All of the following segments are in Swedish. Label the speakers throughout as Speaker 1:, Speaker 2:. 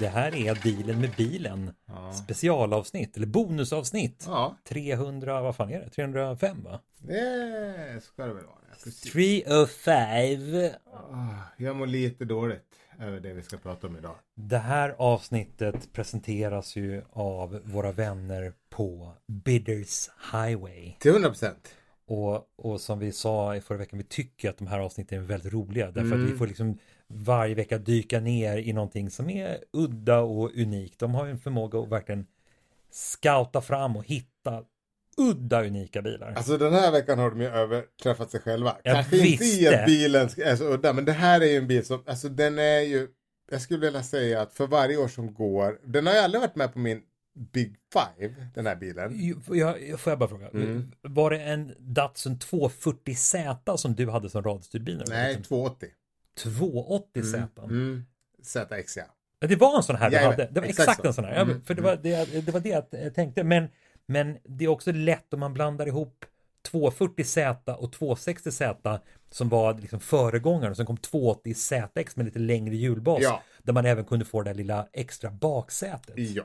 Speaker 1: Det här är Dealen med bilen.
Speaker 2: Ja.
Speaker 1: Specialavsnitt, eller bonusavsnitt.
Speaker 2: Ja,
Speaker 1: 300, vad fan är det? 305 va?
Speaker 2: det ska det väl vara. Ja, precis.
Speaker 1: 305.
Speaker 2: Ah, Jag mår lite dåligt över det vi ska prata om idag.
Speaker 1: Det här avsnittet presenteras ju av våra vänner på Bidders Highway.
Speaker 2: Till 100 procent.
Speaker 1: Och, och som vi sa i förra veckan, vi tycker att de här avsnitten är väldigt roliga. Därför att
Speaker 2: Mm.
Speaker 1: vi får liksom varje vecka dyka ner i någonting som är udda och unikt. De har ju en förmåga att verkligen scouta fram och hitta udda unika bilar.
Speaker 2: Alltså den här veckan har de ju överträffat sig själva.
Speaker 1: Jag
Speaker 2: Kanske inte i
Speaker 1: visste.
Speaker 2: att bilen är så udda, men det här är ju en bil som, alltså den är ju, jag skulle vilja säga att för varje år som går, den har ju aldrig varit med på min Big Five, den här bilen.
Speaker 1: Jag, får jag bara fråga,
Speaker 2: Mm.
Speaker 1: var det en Datsun 240Z som du hade som radstyrd bil?
Speaker 2: Nej,
Speaker 1: liten?
Speaker 2: 280.
Speaker 1: 280Z?
Speaker 2: Mm. ZX ja.
Speaker 1: Ja, Det var en sån här du
Speaker 2: Jajamän,
Speaker 1: hade. Det var
Speaker 2: exakt
Speaker 1: exakt, en sån här. Ja,
Speaker 2: Mm,
Speaker 1: för det var det, det var det jag tänkte. Men, men det är också lätt om man blandar ihop 240Z och 260Z som var liksom föregångaren. Sen kom 280ZX med lite längre hjulbas.
Speaker 2: Ja.
Speaker 1: Där man även kunde få det där lilla extra baksätet.
Speaker 2: Ja.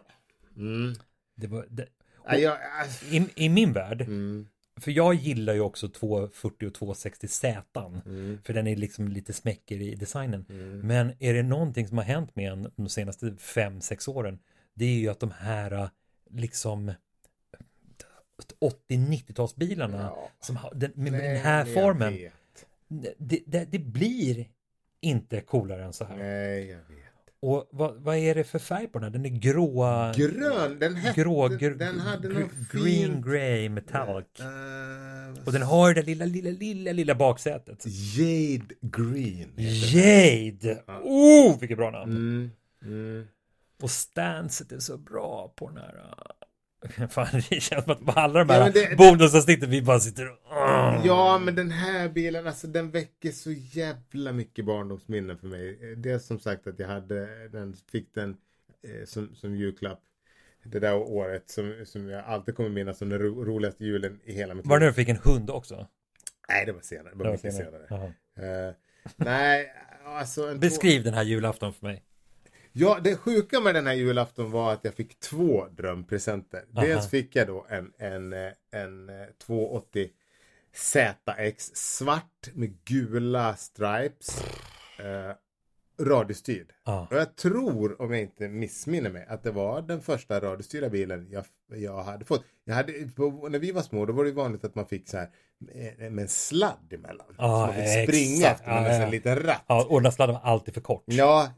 Speaker 2: Mm.
Speaker 1: Det var, det,
Speaker 2: Nej, jag, alltså,
Speaker 1: i, I min värld,
Speaker 2: mm.
Speaker 1: För jag gillar ju också 240 och 260Z.
Speaker 2: Mm.
Speaker 1: För den är liksom lite smäcker i designen.
Speaker 2: Mm.
Speaker 1: Men är det någonting som har hänt med en de senaste 5-6 åren det är ju att de här äh, liksom 80-90-talsbilarna
Speaker 2: Ja.
Speaker 1: som har, den, med, med den här formen det, det, det blir inte coolare än så här.
Speaker 2: Nej, jag vet.
Speaker 1: Och vad, vad är det för färg på den? Den är gråa
Speaker 2: Grön, den hette,
Speaker 1: grå,
Speaker 2: den,
Speaker 1: gr,
Speaker 2: den hade
Speaker 1: gr, green
Speaker 2: fin...
Speaker 1: grey metallic.
Speaker 2: Vad
Speaker 1: Och den har det lilla, lilla, lilla, lilla baksätet.
Speaker 2: Jade Green.
Speaker 1: Jade! Oh, vilket bra namn!
Speaker 2: den. Mm. Mm.
Speaker 1: Och stanset är så bra på den här. Fan, det känns som att på alla de
Speaker 2: Ja,
Speaker 1: här
Speaker 2: det-
Speaker 1: bonusavsnitten vi bara sitter och...
Speaker 2: Ja, men den här bilen, alltså den väcker så jävla mycket barndomsminnen för mig. Det är som sagt att jag hade den, fick den eh, som, som julklapp det där året som, som jag alltid kommer minnas som den ro, roligaste julen i hela mitt
Speaker 1: Var det
Speaker 2: liv.
Speaker 1: när du fick en hund också?
Speaker 2: Nej, det var senare. Det var
Speaker 1: Det var
Speaker 2: mycket
Speaker 1: senare.
Speaker 2: senare. Eh, nej, alltså...
Speaker 1: Beskriv den här julafton för mig.
Speaker 2: Ja, det sjuka med den här julafton var att jag fick två drömpresenter. Dels
Speaker 1: Aha.
Speaker 2: fick jag då en, en, eh, en eh, 280 ZX svart med gula stripes. Eh, radiostyrd.
Speaker 1: Ja.
Speaker 2: Och jag tror, om jag inte missminner mig, att det var den första radiostyrda bilen jag, jag hade fått. Jag hade, på, när vi var små, då var det vanligt att man fick så här med, en sladd emellan.
Speaker 1: Ja,
Speaker 2: så man fick springa
Speaker 1: exakt.
Speaker 2: efter med
Speaker 1: Ja,
Speaker 2: en sån
Speaker 1: ja.
Speaker 2: liten ratt.
Speaker 1: Ja, och den sladden var alltid för kort.
Speaker 2: Ja,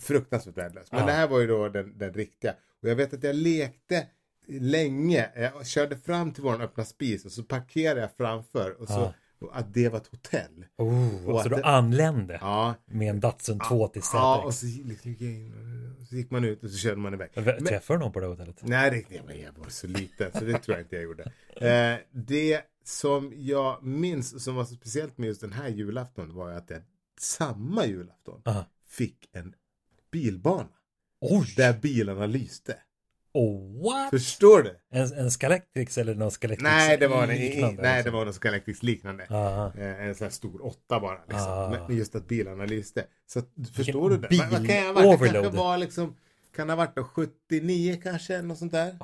Speaker 2: fruktansvärt värdelös. Men
Speaker 1: Ja.
Speaker 2: det här var ju då den, den riktiga. Och jag vet att jag lekte länge. Jag körde fram till vår öppna spis och så parkerade jag framför. Och så och att det var ett hotell.
Speaker 1: Oh,
Speaker 2: Och
Speaker 1: så du
Speaker 2: det-
Speaker 1: anlände
Speaker 2: Ja.
Speaker 1: med en Datsun 280 ZX.
Speaker 2: Ja, och så, liksom, gick jag in, så gick man ut och så körde man iväg. Men,
Speaker 1: Träffade du någon på det hotellet?
Speaker 2: nej, det, jag var så liten så det tror jag inte jag gjorde. Eh, det som jag minns som var så speciellt med just den här julafton var att jag samma julafton
Speaker 1: Aha.
Speaker 2: fick en bilbana.
Speaker 1: Oj!
Speaker 2: Där bilarna lyste.
Speaker 1: Oh, what?
Speaker 2: Förstår du?
Speaker 1: En, en Scalextrix eller någon Scalextrix
Speaker 2: Nej, det var, en,
Speaker 1: liknande,
Speaker 2: nej,
Speaker 1: alltså.
Speaker 2: det var något Scalextrix liknande.
Speaker 1: Aha.
Speaker 2: Eh, En sån här stor åtta bara. Liksom.
Speaker 1: Ah.
Speaker 2: Men- just att bilarna lyste. Så förstår du det? Vad, kan jag ha varit? Det kanske var liksom, kan ha varit då 79 kanske, något sånt där?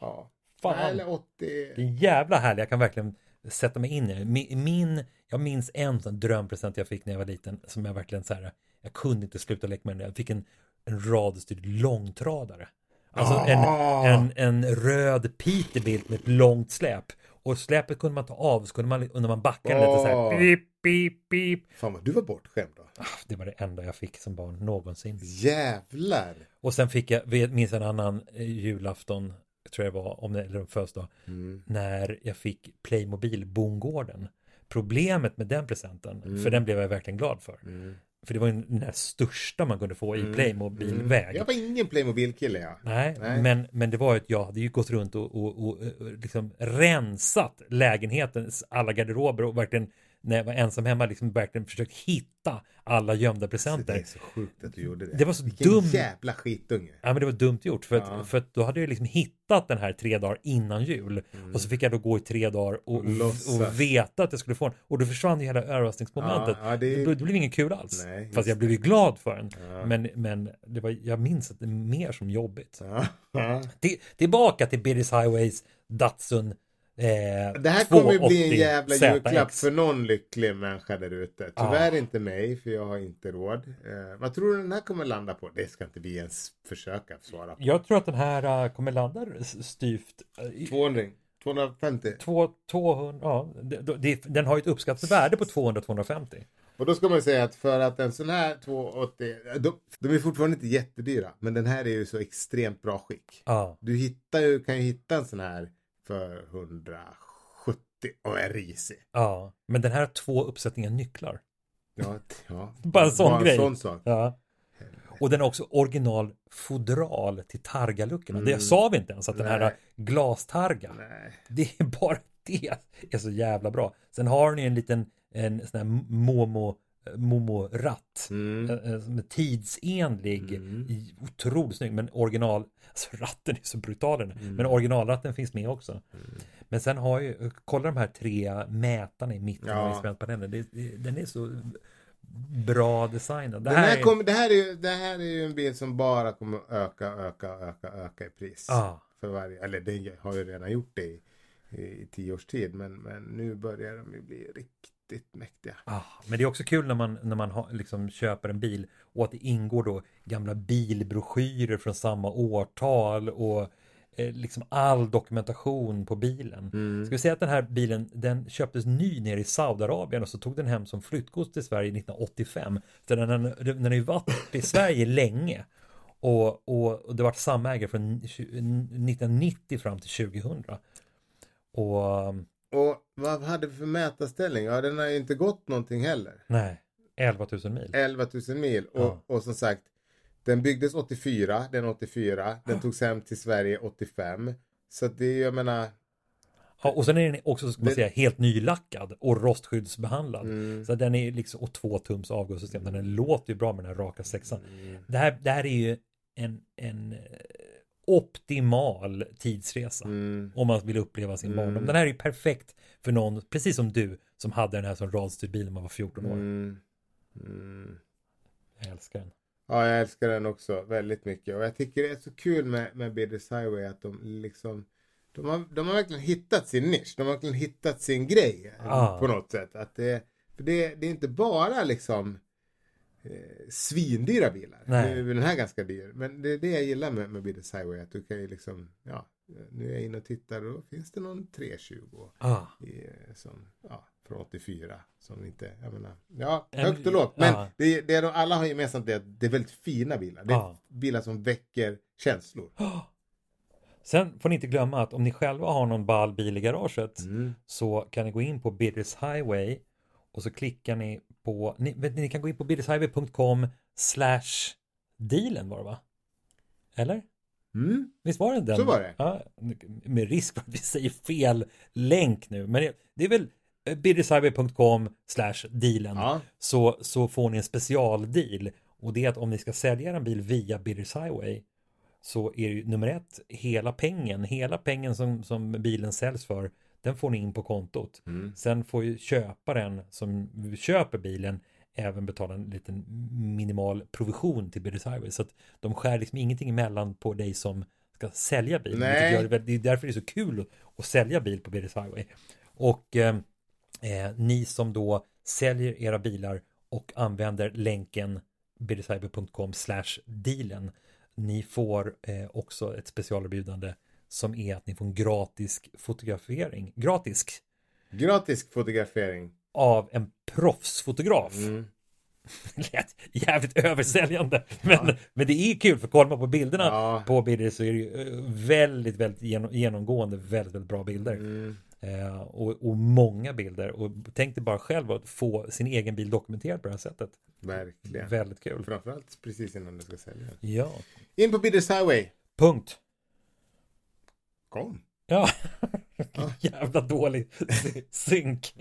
Speaker 2: Ja.
Speaker 1: Fan.
Speaker 2: Eller 80.
Speaker 1: Det är jävla härligt, jag kan verkligen sätta mig in i det. Min, min, jag minns en sån drömpresent jag fick när jag var liten som jag verkligen så här, jag kunde inte sluta leka med den. Jag fick en, en radiostyrd långtradare. Alltså
Speaker 2: Ah.
Speaker 1: en, en, en röd Peterbilt med ett långt släp. Och släpet kunde man ta av så kunde man, när man backade lite så
Speaker 2: Ah.
Speaker 1: här, pip, pip, pip.
Speaker 2: Fan vad du var bortskämd då.
Speaker 1: Ah, Det var det enda jag fick som barn någonsin.
Speaker 2: Jävlar.
Speaker 1: Och sen fick jag, minns en annan eh, tror jag var, om det, eller födelsedag,
Speaker 2: Mm.
Speaker 1: när jag fick Playmobil Bondgården. Problemet med den presenten,
Speaker 2: Mm.
Speaker 1: för den blev jag verkligen glad för.
Speaker 2: Mm.
Speaker 1: För det var ju den där största man kunde få i
Speaker 2: Mm.
Speaker 1: Playmobil-väg.
Speaker 2: Jag var ingen Playmobil-kille jag.
Speaker 1: Nej,
Speaker 2: Nej.
Speaker 1: Men, men det var ju att jag hade ju gått runt och, och, och, och liksom rensat lägenhetens alla garderober och verkligen när jag var ensam hemma liksom verkligen försökt hitta alla gömda
Speaker 2: Så det
Speaker 1: presenter.
Speaker 2: är så sjukt att du gjorde det.
Speaker 1: Det var så
Speaker 2: Vilken
Speaker 1: dum-
Speaker 2: jävla skitunge.
Speaker 1: Ja men det var dumt gjort för att,
Speaker 2: Ja.
Speaker 1: för att då hade jag liksom hittat den här tre dagar innan jul och så fick jag då gå i tre dagar och,
Speaker 2: Och
Speaker 1: och, veta att jag skulle få den och då försvann ju hela överraskningsmomentet.
Speaker 2: Ja, ja, det-
Speaker 1: det... det blev ingen kul alls.
Speaker 2: Nej,
Speaker 1: Fast jag blev ju glad för den. Men, men det var, jag minns att det är mer som jobbigt. Till, tillbaka till Birris Highways Datsun eh,
Speaker 2: Det här kommer ju bli
Speaker 1: 280
Speaker 2: en jävla
Speaker 1: ZX.
Speaker 2: julklapp för någon lycklig människa där ute. Tyvärr inte mig, för jag har inte råd. Eh, vad tror du den här kommer landa på? Det ska inte vi ens försöka svara på.
Speaker 1: Jag tror att den här uh, kommer landa styvt. eh, i-
Speaker 2: 200, 250.
Speaker 1: Två, 200, ja, det, det, den har ju ett uppskattat värde på 200-250.
Speaker 2: Och då ska man säga att för att en sån här 280, de, de är fortfarande inte jättedyra. Men den här är ju så extremt bra skick.
Speaker 1: Ja,
Speaker 2: Du hittar ju, kan ju hitta en sån här för 170 och är risig.
Speaker 1: ja, men den här har två uppsättningar nycklar.
Speaker 2: Ja, ja.
Speaker 1: Bara en sån
Speaker 2: Bara
Speaker 1: grej.
Speaker 2: sån sak.
Speaker 1: Ja. Och den har också original fodral till targaluckorna. Det
Speaker 2: Mm.
Speaker 1: sa vi inte ens att den här
Speaker 2: Nej.
Speaker 1: glastarga.
Speaker 2: Nej.
Speaker 1: Det är bara det är så jävla bra. Sen har ni en liten en sån här Momo Momo-ratt.
Speaker 2: Mm.
Speaker 1: eh, eh, Som är tidsenlig,
Speaker 2: Mm.
Speaker 1: otroligt snygg, men original, alltså ratten är så brutal den.
Speaker 2: Mm.
Speaker 1: men originalratten finns med också. Men sen har ju, kolla de här tre mätarna i mitten av
Speaker 2: Ja.
Speaker 1: instrumentpanelen, det, det, den är så bra designad. Det
Speaker 2: Den här
Speaker 1: är-
Speaker 2: det, här är ju, det här är ju en bil som bara kommer öka, öka, öka, öka i pris.
Speaker 1: Ja.
Speaker 2: För varje, eller det har ju redan gjort det i, i, i tio års tid. Men, men nu börjar de ju bli riktigt mäktiga.
Speaker 1: Ah, men det är också kul när man, när man har, liksom köper en bil och att det ingår då gamla bilbroschyrer från samma årtal och eh, liksom all dokumentation på bilen.
Speaker 2: Mm.
Speaker 1: Ska vi säga att den här bilen den köptes ny nere i Saudiarabien och så tog den hem som flyttgods till Sverige 1985. Så den, den, den har ju varit i Sverige länge. Och, och, och det var samma ägare från 1990 fram till 2000. Och
Speaker 2: Och vad hade vi för mätarställning? Ja, den har ju inte gått någonting heller.
Speaker 1: nej, 11 000 mil.
Speaker 2: 11 000 mil. Och,
Speaker 1: Ja.
Speaker 2: och som sagt, den byggdes 84, den 84. Den togs hem till Sverige 85. Så det, jag menar,
Speaker 1: Ja, och sen är den också, ska man säga, helt nylackad och rostskyddsbehandlad.
Speaker 2: Mm.
Speaker 1: Så den är liksom, och två tums avgassystem. Den låter ju bra med den här raka sexan.
Speaker 2: Mm.
Speaker 1: Det, här, det här är ju en, en optimal tidsresa.
Speaker 2: mm,
Speaker 1: Om man vill uppleva sin
Speaker 2: Mm.
Speaker 1: barndom. Den här är ju perfekt för någon, precis som du, som hade den här som radstyrd bil när man var 14 år.
Speaker 2: mm, mm.
Speaker 1: Jag älskar den.
Speaker 2: Ja, jag älskar den också väldigt mycket. Och jag tycker det är så kul med, med Bidders Highway att de liksom de har, de har verkligen hittat sin nisch. De har verkligen hittat sin grej
Speaker 1: Ah.
Speaker 2: på något sätt. Att det, för det, det är inte bara liksom eh, svindyra bilar.
Speaker 1: Nej.
Speaker 2: Nu är den här ganska dyr. Men det är det jag gillar med, med Bidders Highway. Att du kan ju liksom, ja, nu är jag inne och tittar och då finns det någon 320
Speaker 1: Ah.
Speaker 2: i, som, ja, från 84. Som inte, jag menar, ja, högt och lågt. Men
Speaker 1: ja.
Speaker 2: det, det de alla har gemensamt det är att det är väldigt fina bilar. Det är
Speaker 1: Ja.
Speaker 2: bilar som väcker känslor.
Speaker 1: Sen får ni inte glömma att om ni själva har någon ball bil i garaget
Speaker 2: Mm.
Speaker 1: så kan ni gå in på Bidders Highway och så klickar ni på, ni, vet, ni kan gå in på biddershighway.com slash dealen var det va? Eller?
Speaker 2: Mm.
Speaker 1: Visst var det den?
Speaker 2: Så var det.
Speaker 1: Ja, med risk för att vi säger fel länk nu. Men det, det är väl eh, biddershighway.com slash dealen.
Speaker 2: Ja.
Speaker 1: Så, så får ni en specialdeal. Och det är att om ni ska sälja en bil via Bidders Highway så är ju nummer ett hela pengen, hela pengen som, som bilen säljs för, den får ni in på kontot.
Speaker 2: Mm.
Speaker 1: Sen får ju köparen som köper bilen även betala en liten minimal provision till Highway. Så att de skär liksom ingenting emellan på dig som ska sälja bilen.
Speaker 2: Nej.
Speaker 1: det, det är därför det är så kul att, sälja bil på Bidders Highway. Och eh, eh, ni som då säljer era bilar och använder länken slash dealen ni får eh, också ett specialerbjudande som är att ni får en gratis fotografering, gratis,
Speaker 2: Gratis fotografering.
Speaker 1: av en proffsfotograf.
Speaker 2: Mm.
Speaker 1: Det lät jävligt översäljande. Men, men det är kul för kollar man på bilderna
Speaker 2: Ja.
Speaker 1: på bilder så är det ju eh, väldigt, väldigt genom, genomgående väldigt, väldigt bra bilder.
Speaker 2: Mm.
Speaker 1: Eh, och, och många bilder. Och tänk dig bara själv att få sin egen bil dokumenterad på det här sättet.
Speaker 2: Verkligen.
Speaker 1: Väldigt kul.
Speaker 2: Framförallt precis innan du ska sälja.
Speaker 1: Ja,
Speaker 2: In på Bidders Highway.
Speaker 1: punkt.
Speaker 2: Kom.
Speaker 1: Ja, jävla dålig synk.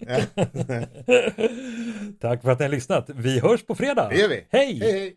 Speaker 1: Tack för att ni har lyssnat. Vi hörs på fredag.
Speaker 2: Det gör vi.
Speaker 1: Hej!
Speaker 2: Hej, hej.